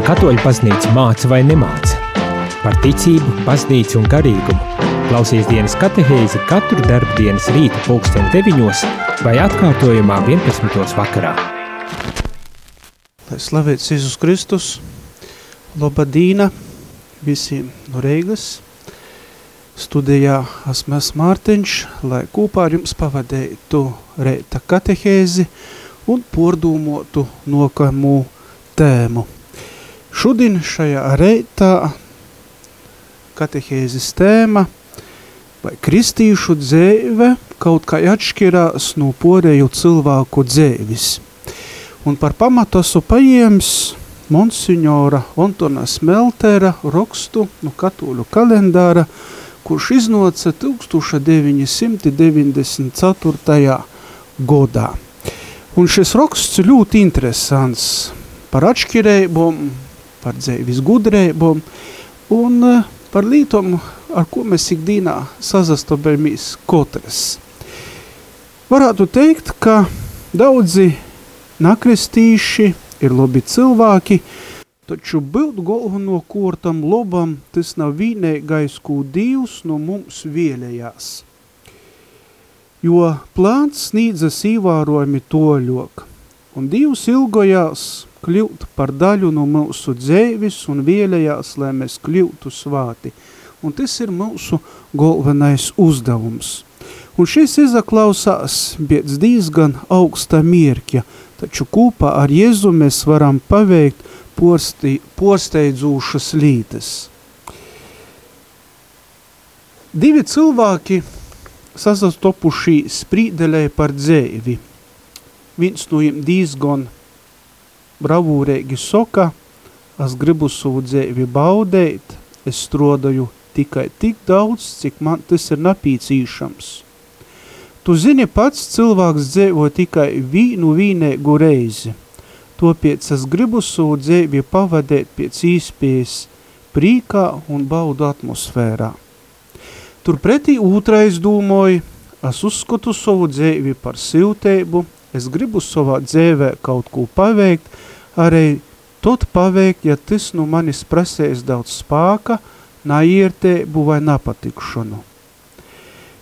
Ko katoļu paznīca māca vai nemāca? Par ticību, paznīcu un garīgumu. Klausies dienas katehēzi katru darbu dienas rīta pulksten 9 vai atkārtojumā 11. vakarā. Lai slavēts Jēzus Kristus, Lobadīna visiem no Reigas. Studijā esmu Mārtiņš, lai kopā ar jums pavadētu reita katehēzi un pordūmotu nokamu tēmu. Šodien šajā reitā katehēzes tēma vai kristīšu dzēve kaut kā atšķirās no porēju cilvēku dzēvis. Un par pamatu esmu paiems Monsignora Antona Smeltera rakstu no katoļu kalendāra – kurš iznoca 1994. godā. Un šis raksts ļoti interesants par atšķirībām, par dzēvis gudrībām un eh, par lītom, ar ko mēs ikdīnā sazastobamies katrs. Varētu teikt, ka daudzi nakristīši ir labi cilvēki, Taču būt galveno kortam lobam, tas nav vienīgais, ko Dievs no mums vēlējās. Jo plāns sniedzas ievērojami toļok, un Dievs ilgojās kļūt par daļu no mūsu dzēvis un vēlējās, lai mēs kļūtu svāti. Un tas ir mūsu galvenais uzdevums. Un šis izaklausās pēc diezgan augsta mierkja, taču kopā ar Jēzu mēs varam paveikt porsti, porsteidzošas lītes. Divi cilvēki sasastopuši sprīdelē par dzēvi. Viens no viņiem diezgan bravūrēgi soka, es gribu savu dzēvi baudēt, es strodoju tikai tik daudz, cik man tas ir napīcīšams. Tu zini pats, cilvēks dzēvo tikai vīnu vīnēgu reizi – Topiec es gribu sūdzēbi pavadēt pēc īspējas prīkā un baudu atmosfērā. Turpretī otrais dūmoja, es uzskatu savu dzēvi par silteibu, es gribu savā dzēvē kaut ko paveikt, arī tot paveikt, ja tas no manis prasēs daudz spāka, naiertēbu vai napatikšanu.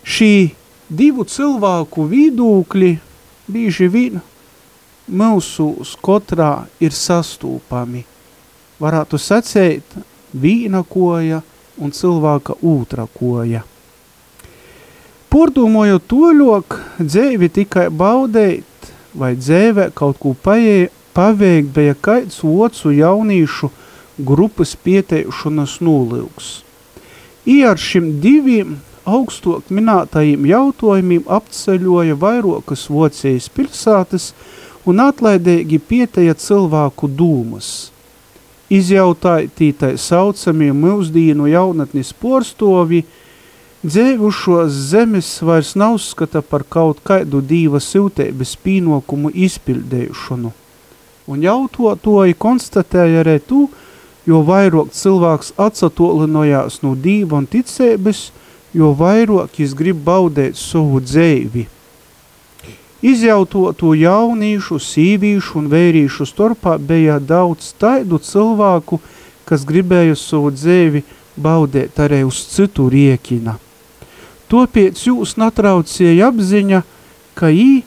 Šī divu cilvēku vidūkļi bīži vien mūsu skotrā ir sastūpami. Varētu sacēt vīna koja un cilvēka ūtra koja. Pordūmojot toļok, dzēvi tikai baudēt vai dzēvē kaut ko paie, paveikt, bija kaits ocu jaunīšu grupas pieteišanas nolūks. I ar šim diviem augstok minētajiem jautājumiem apceļoja vairokas vocējas pilsātas, un atlaidīgi pieteja cilvēku dūmas. Izjautāja tītai saucamie mūsdīnu jaunatnis porstovi, dzēvušos zemes vairs nav skata par kaut kaidu dīva siltēbes pīnokumu izpildējušanu. Un jautotoji konstatēja arī tu, jo vairāk cilvēks atsatolinojās no dīva un ticēbes, jo vairāk jis grib baudēt savu dzēvi – Izjautotu jaunīšu, sīvīšu un vērīšu starpā bija daudz taidu cilvēku, kas gribēja savu dzēvi baudēt arī uz citu riekina. Topiec jūs natraucēja apziņa, ka ī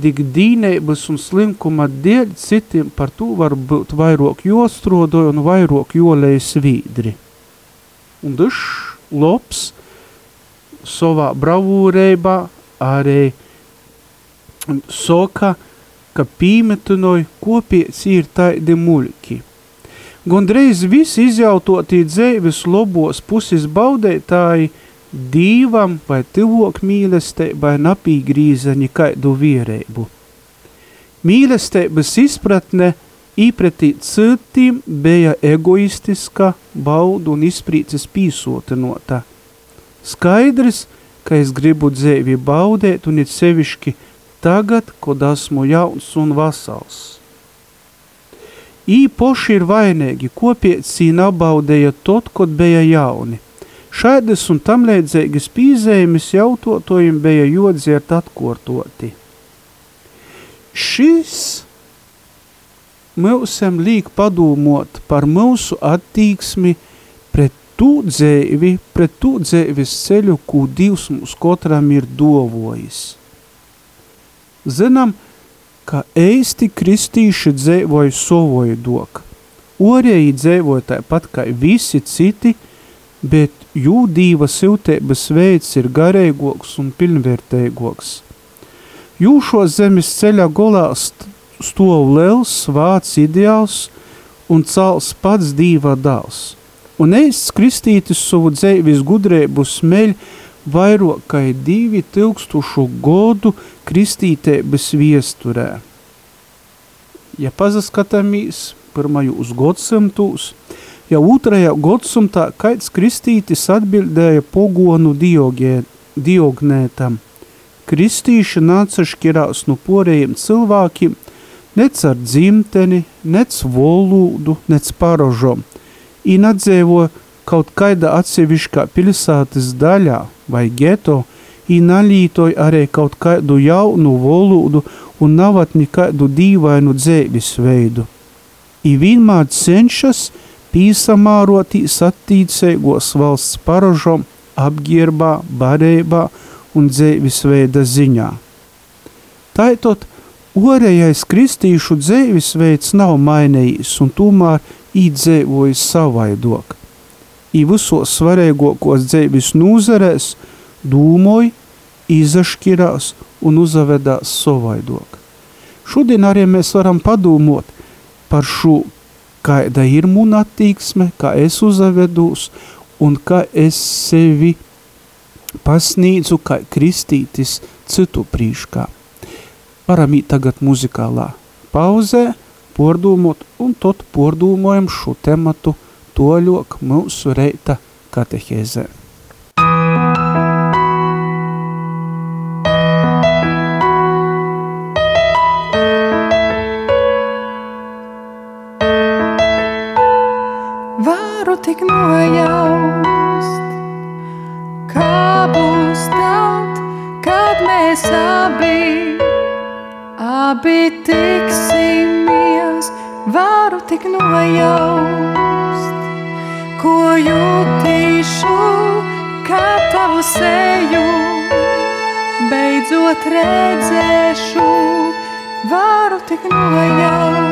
tik dīnēbas un slinkuma dēļ citiem par to var būt vairāk jostrodoja un vairāk jolējas vīdri. Un dušs, lops, savā bravūrībā arī soka, ka pīmetunoj kopiec ir taidi muļki. Gondreiz visi izjautotie dzēvis lobos puses baudētāji dīvam vai tivok mīlestībai napīgrīzaņi kaidu vierēbu. Mīlestības izpratne īpretī citiem bija egoistiska baudu un izprīces pīsotinota. Skaidrs, ka es gribu dzēvi baudēt un it sevišķi tagad, kad esmu jauns un vasals. Īpoši ir vainīgi, kopiecī nabaudēja tot, kad bija jauni. Šaidas un tam līdzīgas pīzējumus jautotojiem bija jodziet atkortoti. Šis mūsam līk padomot par mūsu attīksmi pret tū dzēvi, pret tū dzēvis ceļu, kū Dievs mums katram ir dovojis. Zinām, ka eisti kristīši dzēvoja sovoju dok. Orēji dzēvoja tāpat kā visi citi, bet jū dīva siltēbas veids ir garīgoks un pilnvērtēgoks. Jū šo zemes ceļa golā stov liels vārds ideāls un cels pats dīva dāls. Un eists kristītis savu dzēvis gudrēbu smeļ vairokai divi tilkstušu godu kristītēbas viesturē. Ja pazaskatāmies pirmajos godsimtūs, jau otrajā godsumtā kaits kristītis atbildēja pogonu diogē, diognētam. Kristīši nāca šķirās no porējiem cilvēkiem, nec ar dzimteni, nec volūdu, nec parožom. Īn atzēvo kaut kaida atsevišķā pilsētas daļā vai geto, īn alītoj arī kaut kādu jaunu volūdu un navat nekādu dīvainu dzēvis veidu. I vienmēr cenšas pīsamārotīs attīcēgos valsts paražom, apgierbā, barībā un dzēvis veida ziņā. Taitot, Orējais kristīšu dzēvis veids nav mainījis un tomēr īdzēvojis savaidok. I visos svarīgākos dzēvis nūzarēs dūmoja, izašķirās un uzavedās savaidok. Šodien arī mēs varam padomot par šo, kāda ir mun attīksme, kā es uzavedūs un kā es sevi pasnīdzu kā kristītis citu prīškā varam īt tagad muzikālā pauzē, pordūmot, un tot pordūmojam šo tematu toļok mūsu reita katehēzē. Varu nojaust, ko jutīšu, kā tavu seju, beidzot redzēšu, varu tik nojaust.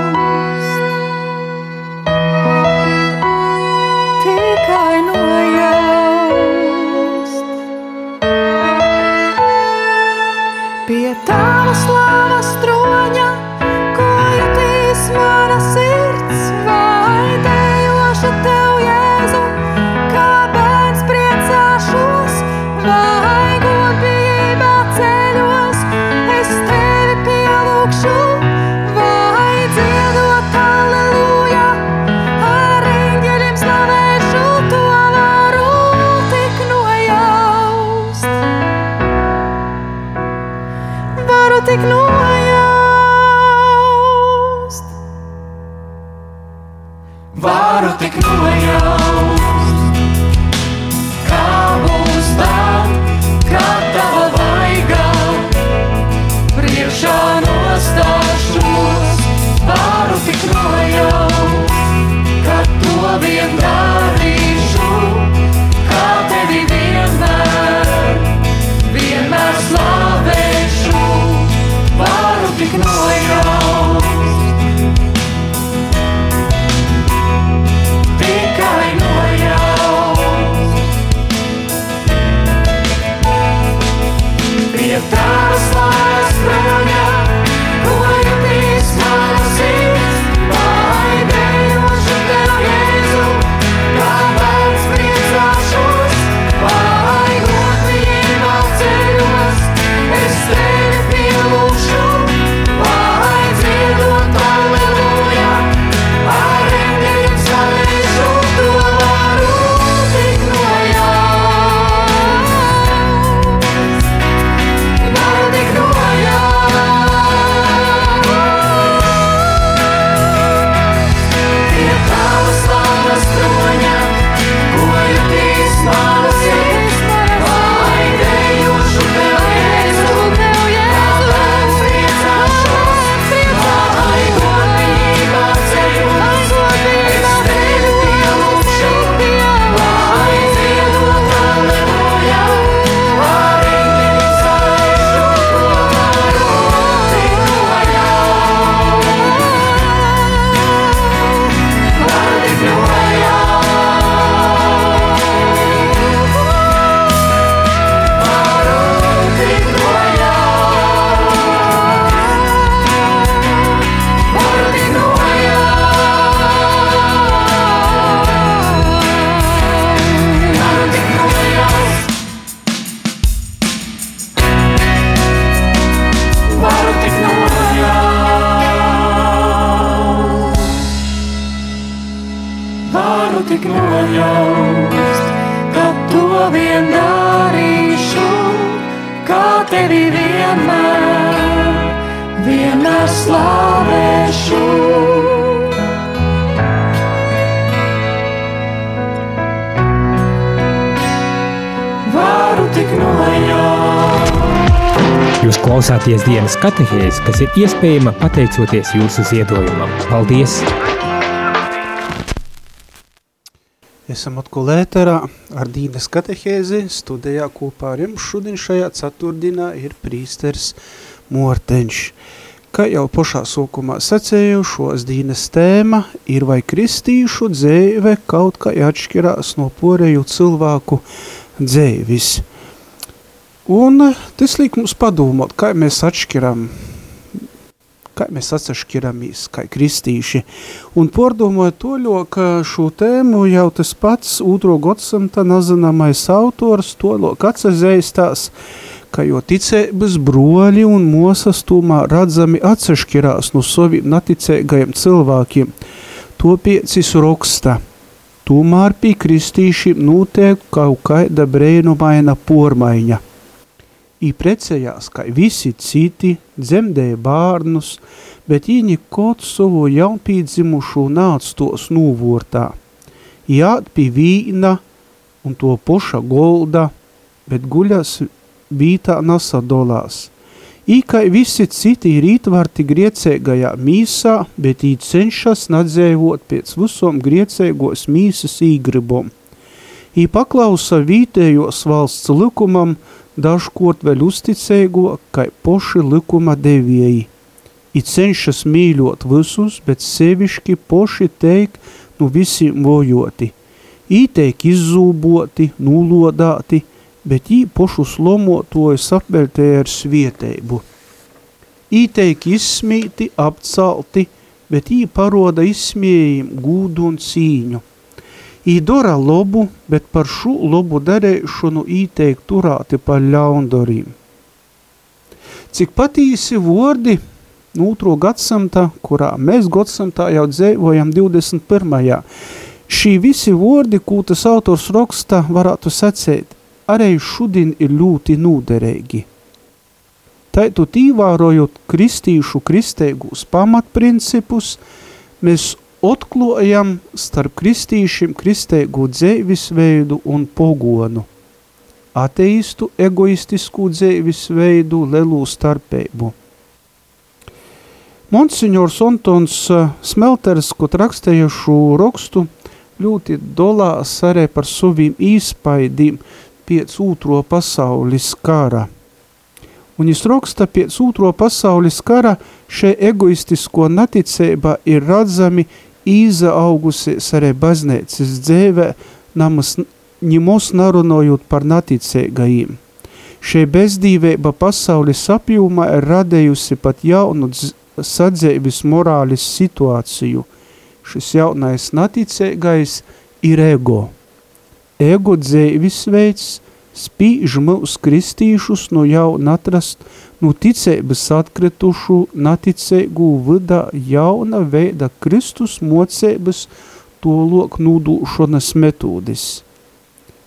Klausāties dienas katehēs, kas ir iespējama pateicoties jūsu ziedojumam. Paldies! Esam atkal ēterā ar Dīnas katehēzi, studijā kopā ar jums šodien šajā ceturtdienā ir prīsters Morteņš. Kā jau pošā sokumā sacēju, šos Dīnas tēma ir vai kristīšu dzēve kaut kā atšķirās no poreju cilvēku dzēvis. Un tas liek mums padomāt, kā mēs atšķiram, kā mēs atšķiramies, kā kristīši. Un pordomāju to, ka šo tēmu jau tas pats otro gadsimta nazināmais autors to lok atsazēstās, ka jo ticēbas broļi un mosas tomā radzami atsašķirās no saviem naticēgajiem cilvēkiem. To piecis roksta. Tomēr pie kristīšiem notiek kaut kāda brēnumaina pormaiņa. Ī precējās, kā visi citi, dzemdēja bārnus, bet viņi kaut savu jaunpīdzimušu nāc tos nūvortā. Jāt pie vīna un to poša golda, bet guļas vītā nasadolās. Ī kā visi citi ir ītvarti griecēgajā mīsā, bet ī cenšas nadzēvot pēc visom griecēgos mīsas īgribom. Ī paklausa vītējos valsts likumam, dažkot vēl uzticēgo, kā poši likuma devieji. I cenšas mīļot visus, bet sevišķi poši teik nu visiem vojoti. I teik izzūboti, nulodāti, bet ī pošu slomotojas apveltēja ar svieteibu. I teik izsmīti, apcelti, bet ī paroda izsmiejim gūdu un cīņu. Ī dora lobu, bet par šo lobu darēšanu īteik turāti par ļaundorīm. Cik patīsi vordi nūtro gadsimta, kurā mēs gadsimtā jau dzēvojam 21. Šī visi vordi, ko tas autors raksta, varētu sacēt, arī šodien ir ļoti nūderīgi. Taitu tīvārojot kristīšu kristeigus pamatprincipus, mēs atklājam starp kristīšiem kristeigu dzēvisveidu un pogonu, ateistu egoistisku dzēvisveidu lelu starpeibu. Monsignors Antons Smelters, kod rakstīja šo rakstu, ļoti dolās arī par saviem īspaidīm pēc otro pasaules kara. Un viņš raksta pēc otro pasaules kara šie egoistisko naticība ir redzami izaugusies arī baznīcas dzēvē, namas ņemos narunojot par naticīgajiem. Šie bezdīvība pasaules apjūmā ir radējusi pat jaunu sadzēvis morālis situāciju. Šis jaunais naticīgais ir ego. Ego dzēvis veids spīž mūs kristīšus no jauna atrast no ticības atkritušu naticēgu vidā jauna veida Kristus mocēbas to lok nūdūšanas metodes.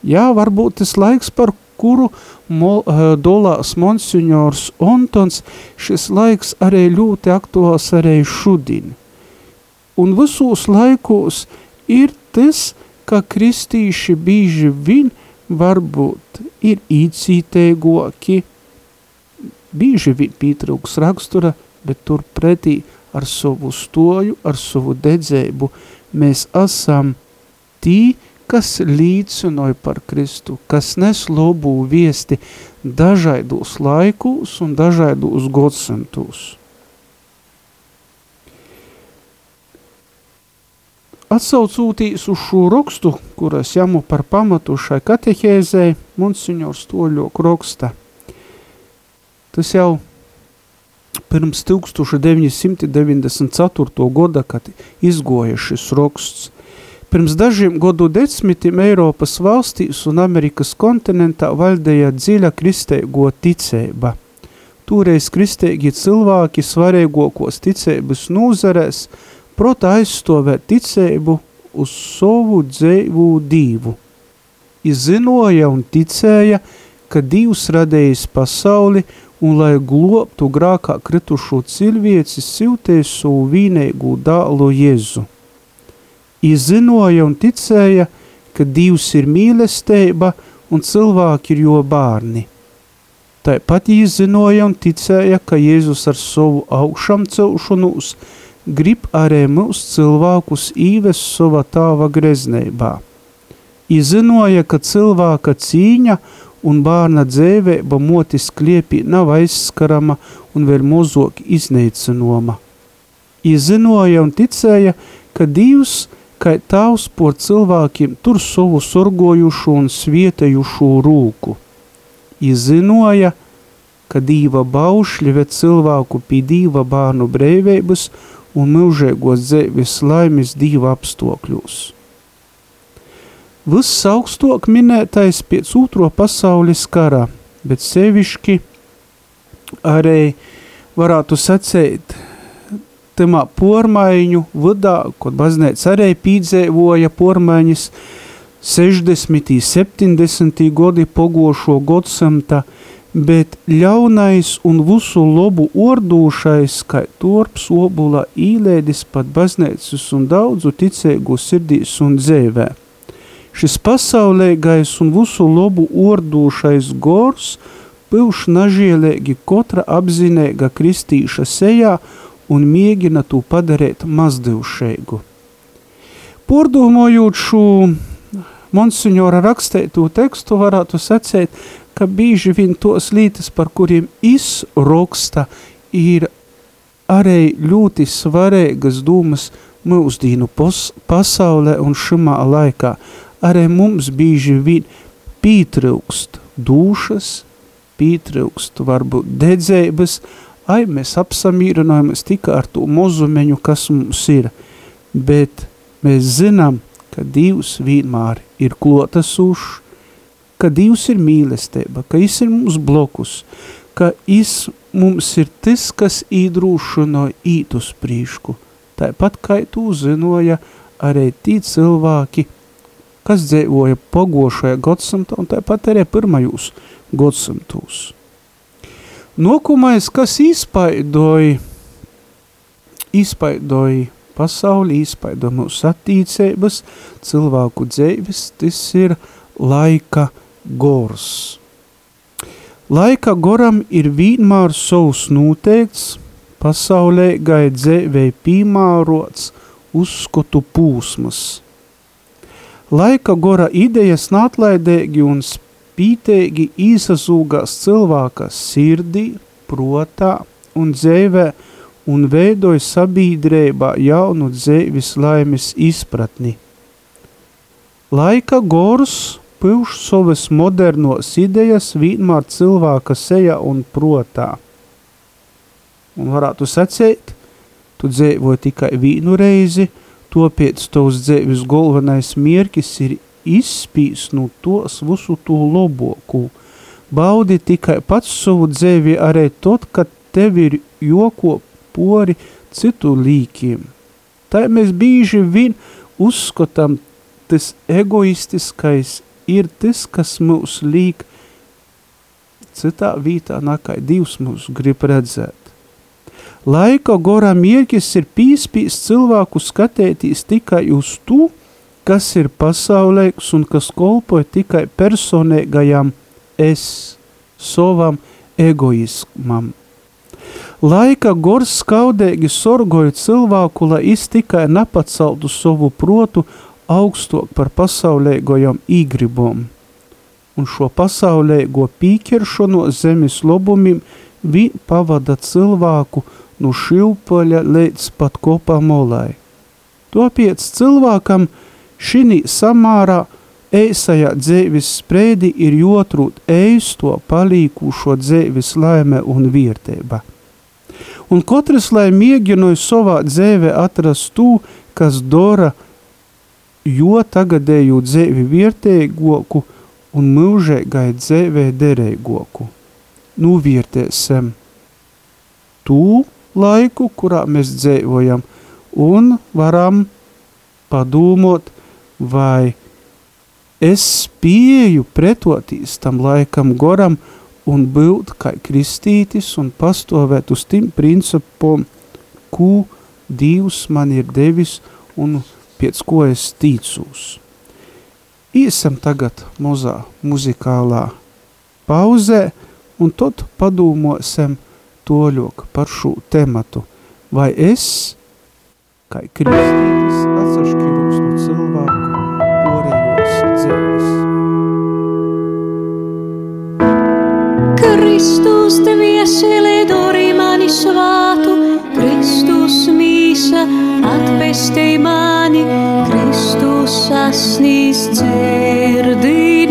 Jā, varbūt tas laiks, par kuru mo, uh, dolās monsignors Ontons, šis laiks arī ļoti aktuāls arī šudien. Un visos laikos ir tas, ka kristīši bīži vien varbūt ir īcītēgoki, bīži vien pītrūks rakstura, bet tur pretī ar savu stoju, ar savu dedzēbu mēs esam tī, kas līdzinoja par Kristu, kas nes lobu viesti dažaidos laikus un dažaidos godsimtus. Atsaucūtīs uz šo rakstu, kuras jamu par pamatu šai katehēzē, monsignors Toļok raksta. Tas jau pirms 1994. gada, kad izgoja šis raksts, Pirms dažiem godu desmitiem Eiropas valstīs un Amerikas kontinentā valdēja dziļa kristeigo ticība. Toreiz kristīgi cilvēki svarīgākos ticības nūzarēs prota aizstāvēt ticību uz savu dzīvu dīvu. Izzinoja un ticēja, ka Dievs radējis pasauli un lai globtu grākā kritušo cilvēci siltēs savu vīneigu dālu Jēzu. Izzinoja un ticēja, ka Dievs ir mīlestība un cilvēki ir jo bārni. Tāpat izzinoja un ticēja, ka Jēzus ar savu augšām celšanos grib arī mūs cilvēkus īves sava tāva greznībā. Izzinoja, ka cilvēka cīņa un bērna dzēvēba motis kliepī nav aizskarama un vēl mozok izneicinoma. Izzinoja un ticēja, ka Dievs, kā tavs por cilvēkiem, tur savu sorgojušu un svietējušu rūku – izzinoja, ka dīva baušļi ved cilvēku pie dīva bānu breivības un mūžēgos dzēvis laimis dīva apstokļos. Viss augstok minētais pēc otro pasaules kara, bet sevišķi arī varētu sacēt tamā pormaiņu vadā, kad baznēca arī pīdzēvoja pormaiņas, 60. 70. gadi pogošo godsamta, bet ļaunais un visu lobu ordūšais, kā torps obula īlēdis pat baznēcas un daudzu ticēgu sirdīs un dzēvē. Šis pasaulēgais un visu lobu ordūšais gors pilš nažielēgi kotra apzinēga kristīša sejā un mēģina to padarēt mazdevšēgu. Pordomojot šo monsignora rakstēto tekstu varētu sacēt, ka bīži vien tos lītas, par kuriem izroksta, ir arī ļoti svarīgas dūmas mūsdīnu pasaulē un šimā laikā. Arī mums bīži vien pītrūkst dušas, pītrūkst varbūt dedzēbas, ai mēs apsamīrinājamies tikai ar to mozumeņu, kas mums ir, bet mēs zinām, ka Dievs vienmēr ir klotasūšs, ka Dievs ir mīlestība, ka Viņš ir mums blokus, ka Viņš mums ir tas, kas īdrūšano īt uz prīšku. Tāpat kā tu zinoja arī tī cilvēki, kas dzīvoja pogošajā godsamtā un tāpat arī pirmajūs godsamtūs. Nokumais, kas izpaidoja, izpaidoja pasauli, izpaido mūsu attīcības, cilvēku dzēvis, tas ir laika gors. Laika goram ir vienmēr savs noteikts, pasaulē gai dzēvei pīmārots uzskotu pūsmas. Laika gora idejas nātlaidēgi un spītēgi īsazūgās cilvēka sirdī, protā un dzēvē, un veidoja sabiedrībā jaunu dzīves laimes izpratni. Laika gors pilš savas modernos idejas vienmēr cilvēka seja un protā. Un varētu sacēt, tu dzīvoji tikai vienu reizi, topiec tavs dzīves galvenais mierkis ir izspīs no tos visu to loboku. Baudi tikai pats savu dzīvi arī tot, kad tev ir joko pori citu līkiem. Tā mēs bīži vien uzskatām, tas egoistiskais ir tas, kas mūs līk citā vītā nakai Dievs mūs grib redzēt. Laika gorā mierķis ir pīspīs cilvēku skatētīs tikai uz to, kas ir pasaulēks un kas kolpoja tikai personīgajam es, savam egoismam. Laika gors skaudēgi sorgoja cilvēku, lai es tikai nepaceltu savu protu augstok par pasaulēgojam īgribom. Un šo pasaulēgo pīķeršanu zemes lobumim vi pavada cilvēku no šilpaļa līdz pat kopā molai. Topiec cilvēkam šinī samārā eisajā dzēvis sprēdi ir jotrūt eisto palīkūšo dzēvis laime un viertēba un katrs, lai mēģināja savā dzīvē atrast to, kas dara jo tagadēju dzīvi vērtīgoku un mūžēgai dzīvē derīgoku. Nuvērtēsim to laiku, kurā mēs dzīvojam, un varam padomot, vai es spēju pretotīs tam laikam goram un būt kā kristītis un pastovēt uz tim principom, ko Dievs man ir devis un pēc ko es tīcūs. Īsam tagad muzā muzikālā pauzē un tad padomāsim toļok par šo tematu. Vai es, kā kristītis, atsašķiros Kristus tevi ieselē dori mani svātu, Kristus mīsa atpestei mani, Kristus sasnīs dzirdinoj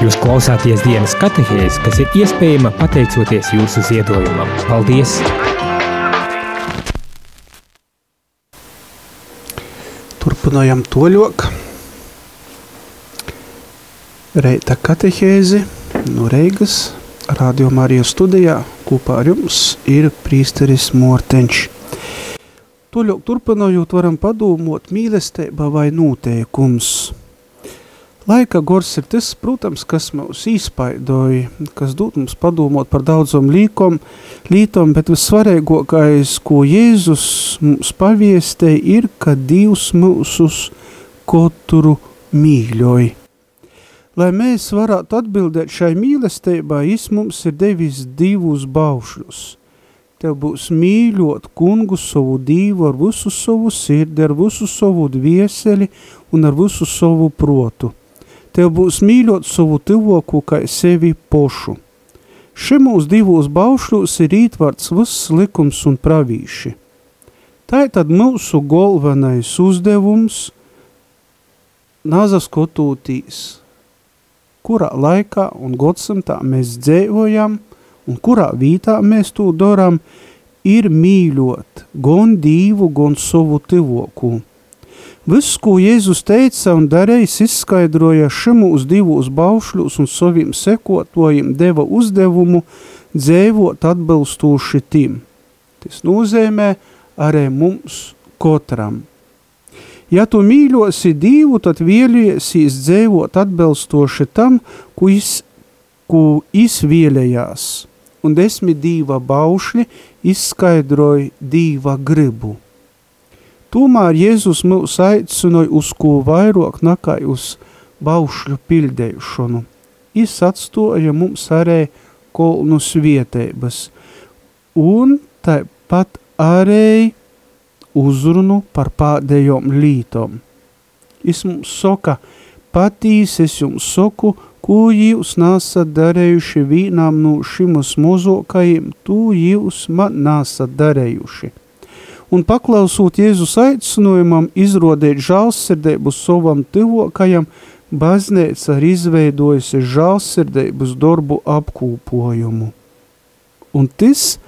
Jūs klausāties dienas katehēs, kas ir iespējama pateicoties jūsu ziedojumam. Paldies! Turpinājam toļok. Reita katehēzi no Reigas Radio Marijas studijā kopā ar jums ir prīsteris Mortenč. Toļok turpinājot varam padomot mīlestība vai noteikums. Laika gors ir tas, protams, kas mūs īspaidoja, kas dod mums padomot par daudzom līkom, lītom, bet vissvarīgākais, ko Jēzus mums paviestē, ir, ka Dievs mūsus katru mīļoja. Lai mēs varētu atbildēt šai mīlestībai, Jis mums ir devis divus baušļus. Tev būs mīļot kungu savu dīvu ar visu savu sirdi, ar visu savu dvieseli un ar visu savu protu. Tev būs mīļot savu tuvoku kā sevi pošu. Šimūs divos baušļos ir ītvarts viss likums un pravīši. Tā ir tad mūsu galvenais uzdevums nazaskotūtīs, kurā laikā un godsimtā mēs dzēvojam un kurā vītā mēs to doram, ir mīļot gan dīvu, gan savu tivoku. Viss, ko Jēzus teica un darējis, izskaidroja šimūs divos baušļus un saviem sekotojiem deva uzdevumu dzēvot atbilstoši tim. Tas nozīmē arī mums katram. Ja tu mīļosi Dievu, tad vēliesies dzēvot atbilstoši tam, ko, iz, ko izvēlējās. Un desmit dīva baušļi izskaidroja dīva gribu. Tomēr Jēzus mūs aicināja uz ko vairāk nekā uz baušļu pildēšanu. Viņš atstoja mums arī kolnu svietības un tāpat arī uzrunu par pēdējām lītām. Viņš mums saka, patīs es jums saku, ko jūs nesat darējuši vienam no šim mazākajiem, to jūs man nesat darējuši un paklausot Jēzus aicinājumam izrodēt žālsirdību savam tuvokajam, baznīca ir izveidojusi žālsirdības darbu apkūpojumu. Un tas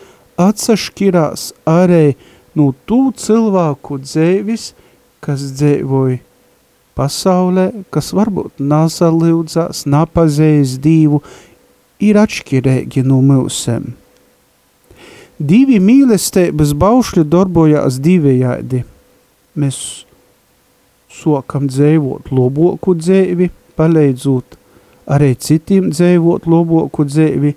atsašķirās arī no tū cilvēku dzēvis, kas dzēvoja pasaulē, kas varbūt nazalūdzās, napazējis dīvu, ir atšķirīgi no mūsiem. Divi mīlestības baušļi darbojās divējādi. Mēs sokam dzēvot loboku dzēvi, paleidzot arī citiem dzēvot loboku dzēvi,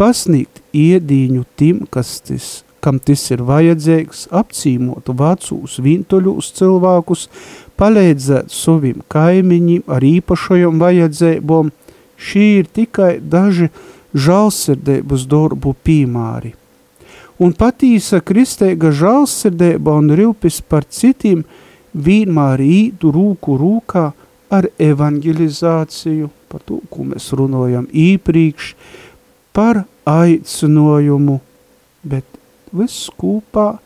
pasniegt iedīņu tim, kas tas, kam tas ir vajadzīgs, apcīmot vecūs vintoļus cilvēkus, palīdzēt saviem kaimiņiem ar īpašajām vajadzībām. Šī ir tikai daži žālsirdības darbu pīmāri un patīsa kristēga žālsirdēba un rūpis par citiem vienmēr ītu rūku rūkā ar evangelizāciju, par to, ko mēs runājam īpriekš, par aicinojumu, bet viss kopā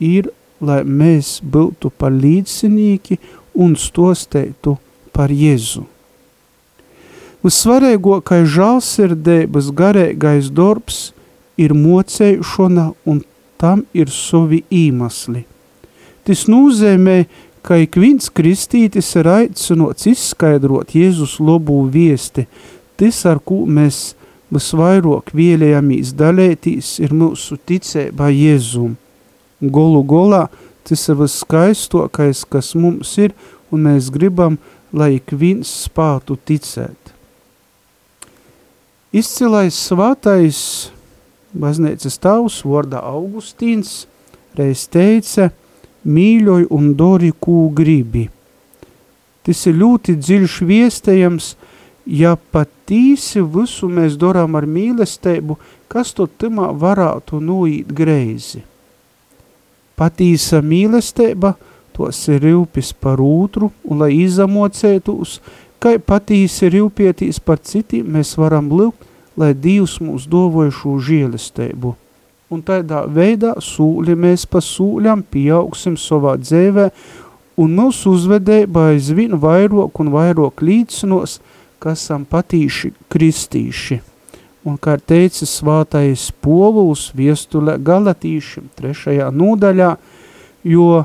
ir, lai mēs būtu par līdzinīgi un stosteitu par Jēzu. Vissvarīgākais žālsirdēbas garīgais darbs – ir mocēšana un tam ir savi īmasli. Tas nozīmē, ka ik viens kristītis ir aicinots izskaidrot Jēzus lobū viesti, tas, ar ko mēs visvairāk vēlējamies dalētīs, ir mūsu ticēba Jēzum. Golu golā tas ir viskaistokais, kas mums ir, un mēs gribam, lai ik viens spātu ticēt. Izcilais svātais baznīcas tavs, vārdā Augustīns, reiz teica, mīļoj un dori, kū gribi. Tas ir ļoti dziļš viestējams, ja patīsi visu mēs dorām ar mīlestību, kas to timā varētu nuīt greizi. Patīsa mīlestība, tos ir rūpis par otru, un lai izamocētūs, kai patīsi rūpietīs par citiem, mēs varam lūgt, lai Dievs mums dovoja šo žēlistību. Un tādā veidā sūļi mēs pa sūļam pieaugsim savā dzēvē, un mūsu uzvedēba aizvien vairāk un vairāk līdzinos, kas esam patīši kristīši. Un kā teicis svātais povuls viestulē galatīšiem trešajā nodaļā, jo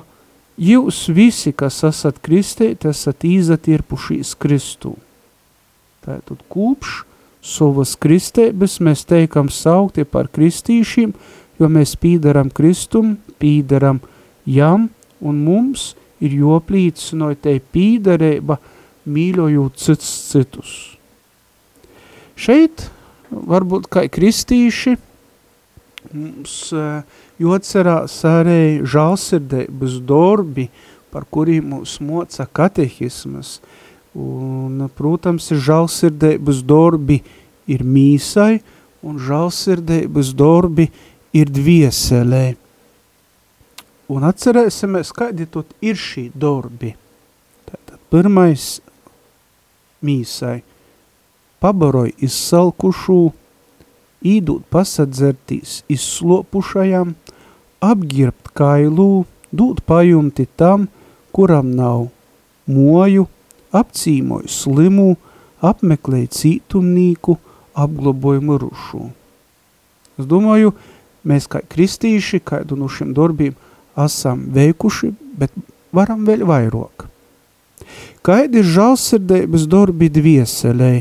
jūs visi, kas esat kristēti, esat izatirpušīs Kristū. Tātad kūpš, savas kristēbes mēs teikam saukti par kristīšiem, jo mēs pīdaram Kristum, pīdaram jam, un mums ir joplīcinoj te pīdarēba, mīļojot cits citus. Šeit, varbūt kā kristīši, mums jocerās arī žālsirdēbas dorbi, par kuriem mūs moca katehismas, Un, protams, žalsirdēbas dorbi ir mīsai, un žalsirdēbas dorbi ir dvieselē. Un atcerēsimies, kādi tot ir šī dorbi. Tātad pirmais mīsai. Pabaroj izsalkušū, īdūt pasadzertīs izslopušajam, apgirbt kailū, dūt pajumti tam, kuram nav moju, apcīmoju slimu, apmeklēju cītumnīku, apgloboju mirušu. Es domāju, mēs kā kristīši, kādu no šiem darbiem esam veikuši, bet varam vēl vairāk. Kaidi ir žalsirdēbas darbi dvieselē,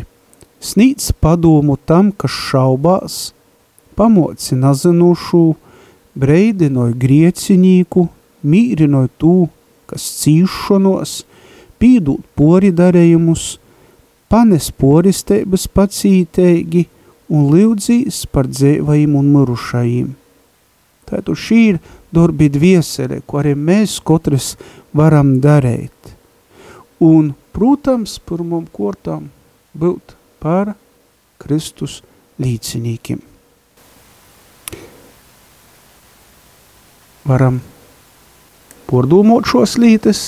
snīc padomu tam, kas šaubās, pamoci nazinušu, breidinoju griecinīku, mīrinoju tū, kas cīšanos, pīdūt pori darējumus, panes poristēbas pacītēgi un liudzīs par dzēvajiem un mirušajiem. Tātad šī ir darbi dviesele, ko arī mēs katrs varam darīt. Un, protams, pirmam kortām būt par Kristus līdzinīkiem. Varam pordomot šos lītes,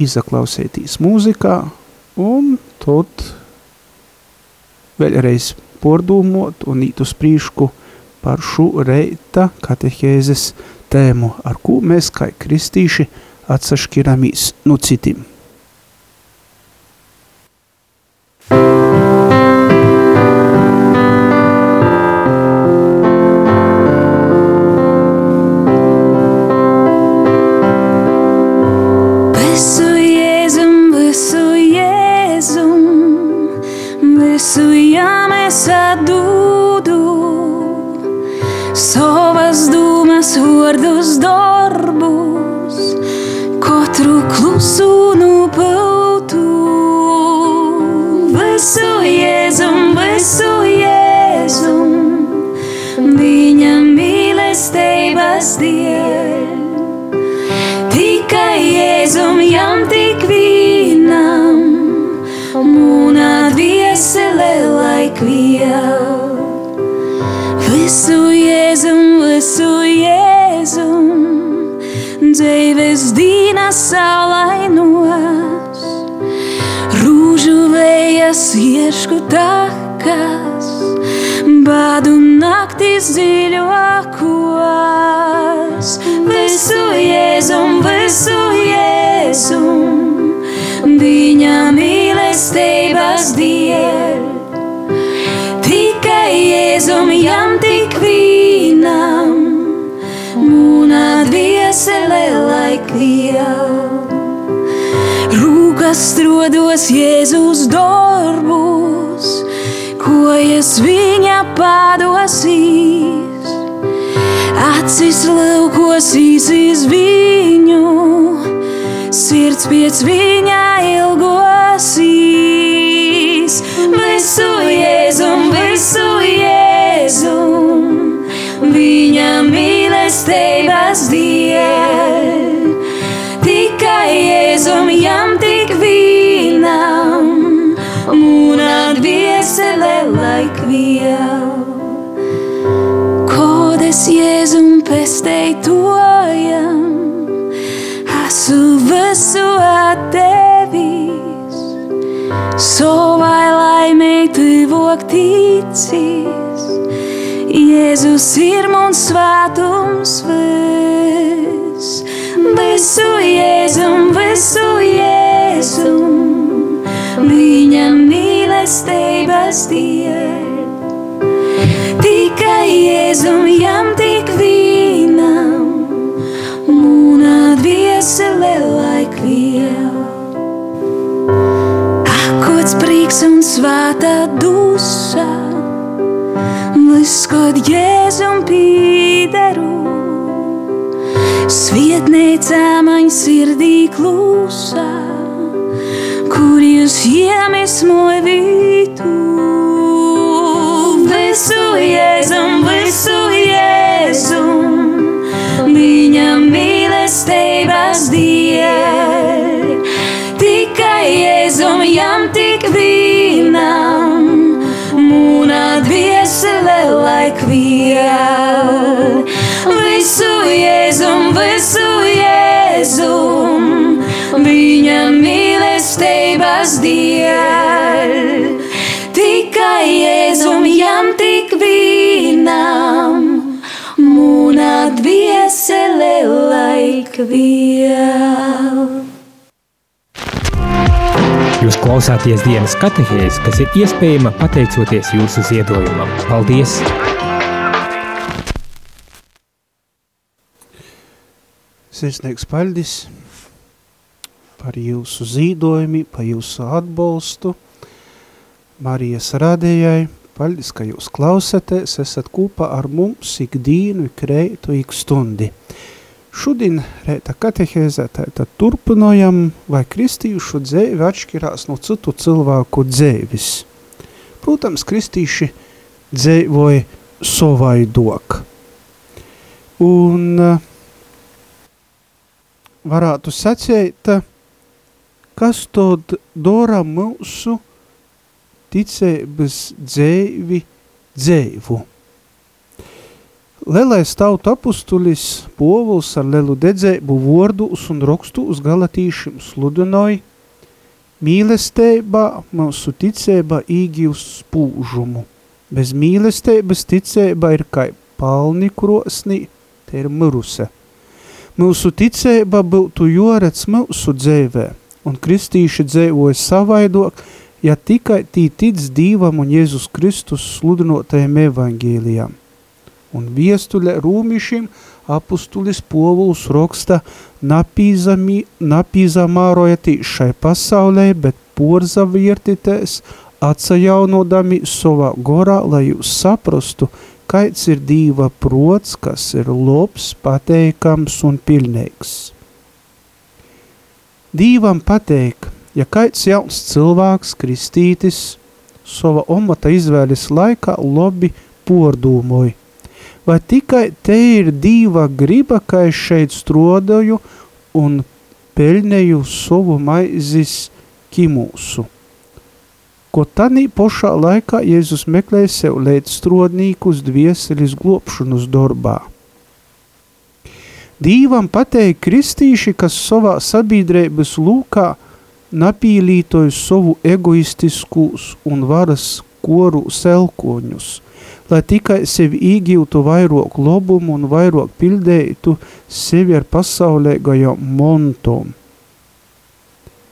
izaklausētīs mūzikā un tad vēlreiz pordomot un īt uz prīšku par šo reita katehēzes tēmu, ar ko mēs kā kristīši atsaškiramies no citiem. miesā dūdu, savas dūmas vārdus darbus, katru klusu nopeltu. Visu jēzum, visu jēzum, viņa mīlestības dievam. Jēzu, Jēzu, dzīves dienas saulainos, rūžu vējas iešku takas, badu naktis dziļākos. Visu Jēzu, visu Jēzu, viņa mīlestības dieļ. Tikai Jēzum jam tik vīnam atrodos Jēzus darbos, ko es viņa padosīs. Acis laukos īsīs viņu, sirds pēc viņa ilgosīs. Visu Jēzum, visu Jēzum, viņa mīlestības diev. Tikai Jēzum, jam tikai dvēsele laikviel. Kodes Jēzum pestei tojam, esmu visu atdevis, savai laimei tuvok ticis. Jēzus ir mums svētums vis, visu Jēzum, visu Jēzum, viņam mīlestības diev. Tikai Jēzum jām tik vīnam, mūna dviesele laik viel. Akots prieks un svāta dusa, kod Jēzum pīderu. Svietnēcā maņ sirdī klusā Curios iemes movitu Visu Jēzum, visu Jēzum Viņa mīlestības diev Tikai Jēzum jam tik vienam laik vien. Visu jēzum, visu jēzum, viņa mīlestības dēļ. Tikai jēzum jam tik vienam, mūna dviesele laik vien. Jūs klausāties dienas katehēs, kas ir iespējama pateicoties jūsu ziedojumam. Paldies! Sirsnieks paļdis par jūsu zīdojumi, par jūsu atbalstu. Marijas radējai, paļdis, ka jūs klausāties, esat kopā ar mums ikdīnu, ikreitu, ik stundi. Šodien reita katehēzē tad turpinojam, vai kristīšu dzēvi atšķirās no citu cilvēku dzēvis. Protams, kristīši dzēvoja sovaidok. Un uh, varētu sacēt, kas tad dara mūsu ticības dzēvi dzēvu. Lielais tautu apustulis Povuls ar lielu dedzēbu vordus un rakstu uz galatīšiem sludinoja, mīlestībā mūsu ticība īgīvs spūžumu. Bez mīlestības ticība ir kā palni krosnī, te ir miruse. Mūsu ticība būtu jorec mūsu dzēvē, un kristīši dzēvoja savaidok, ja tikai tī tic Dīvam un Jēzus Kristus sludinotajiem evangēlijām un viestuļa rūmišim apustulis Povuls raksta napīzamārojatī šai pasaulē, bet porza viertitēs atsajaunodami savā gorā, lai jūs saprastu, kaits ir dīva prots, kas ir lobs, pateikams un pilnīgs. Dīvam pateik, ja kaits jauns cilvēks, kristītis, sava omata izvēles laikā lobi pordūmoja, vai tikai te ir dīva griba, ka es šeit strodoju un peļņēju savu maizes kimūsu. Ko tanī pošā laikā Jēzus meklēja sev līdzstrodnīkus dvieselis glopšanas darbā. Dīvam pateikt kristīši, kas savā sabiedrības lūkā napīlītoju savu egoistiskus un varas koru selkoņus – lai tikai sevi īgītu vairāk lobumu un vairāk pildētu sevi ar pasaulēgajām montām.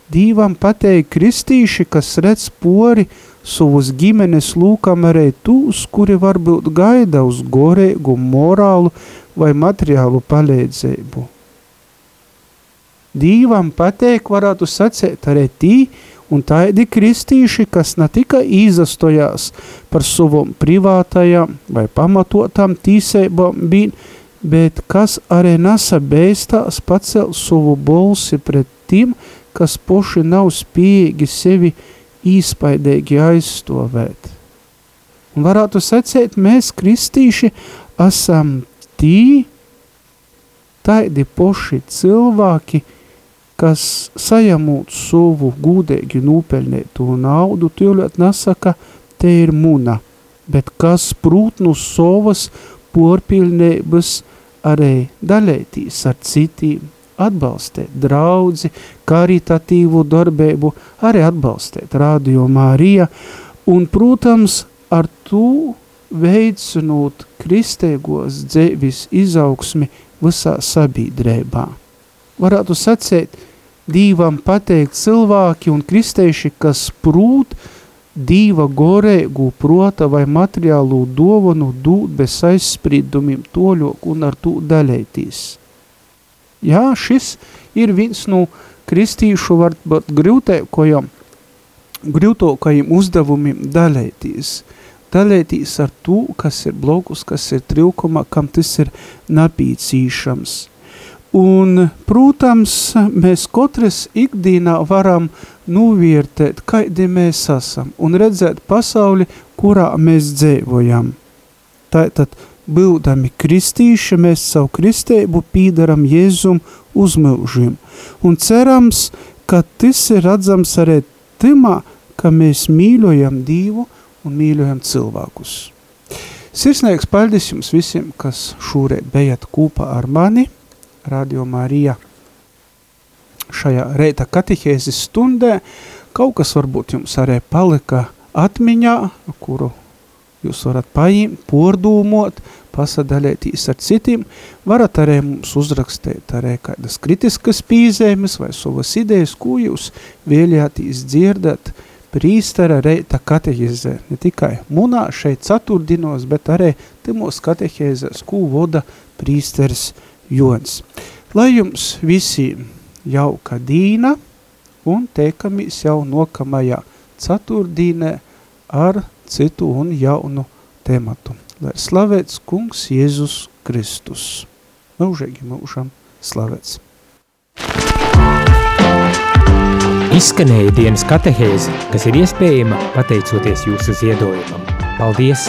Dīvam pateikt kristīši, kas redz pori savus ģimenes lūkam arī tūs, kuri varbūt gaida uz gorēgu morālu vai materiālu palīdzību. Dīvam pateikt varētu sacēt arī tī, un tādi kristīši, kas ne tikai izastojās par savam privātajām vai pamatotām tīsībām, bet kas arī nesa beistās pacelt savu bolsi pret tiem, kas poši nav spējīgi sevi īspaidīgi aizstovēt. Un varētu sacēt, mēs kristīši esam tī, tādi poši cilvēki, kas sajamūt savu gūdēgi nūpeļnēto naudu, tūlēt nesaka, te ir muna, bet kas prūt no savas porpilnības arī dalētīs ar citiem, atbalstēt draudzi, karitatīvu darbību, arī atbalstēt Radio Mārija, un, protams, ar to veicinot kristēgos dzēvis izaugsmi visā sabiedrībā. Varētu sacēt, dīvam pateikt cilvēki un kristēši, kas prūt dīva gorēgu prota vai materiālu dovanu dūt bez aizspriedumiem toļok un ar to daļētīs. Jā, šis ir viens no kristīšu varbūt grūtēkojam, grūtokajiem uzdevumiem daļētīs. Daļētīs ar to, kas ir blokus, kas ir trilkuma, kam tas ir napīcīšams – Un, protams, mēs katrs ikdienā varam novērtēt, kādi mēs esam un redzēt pasauli, kurā mēs dzīvojam. Tātad, būdami kristīši, mēs savu kristēbu pīdaram Jēzum uzmilžim. Un cerams, ka tas ir redzams arī timā, ka mēs mīļojam Dievu un mīļojam cilvēkus. Sirsnīgs paldies jums visiem, kas šūrēt bijat kopā ar mani – Radio Marija šajā reita katihēzes stundē. Kaut kas varbūt jums arī palika atmiņā, kuru jūs varat paņemt, pordūmot, pasadalētīs ar citiem, varat arī mums uzrakstīt arī kādas kritiskas pīzēmes vai savas idejas, ko jūs vēļātīs dzirdat prīstara reita katehizē, ne tikai munā šeit ceturtdinos, bet arī timos katehizēs, ko voda prīsteris Jons. Lai jums visiem jauka dīna un teikamies jau nokamajā ceturtdīnē ar citu un jaunu tematu. Lai slavēts kungs Jēzus Kristus. Mūžīgi mūžam slavēts. Izskanēja dienas katehēze, kas ir iespējama pateicoties jūsu ziedojumam. Paldies!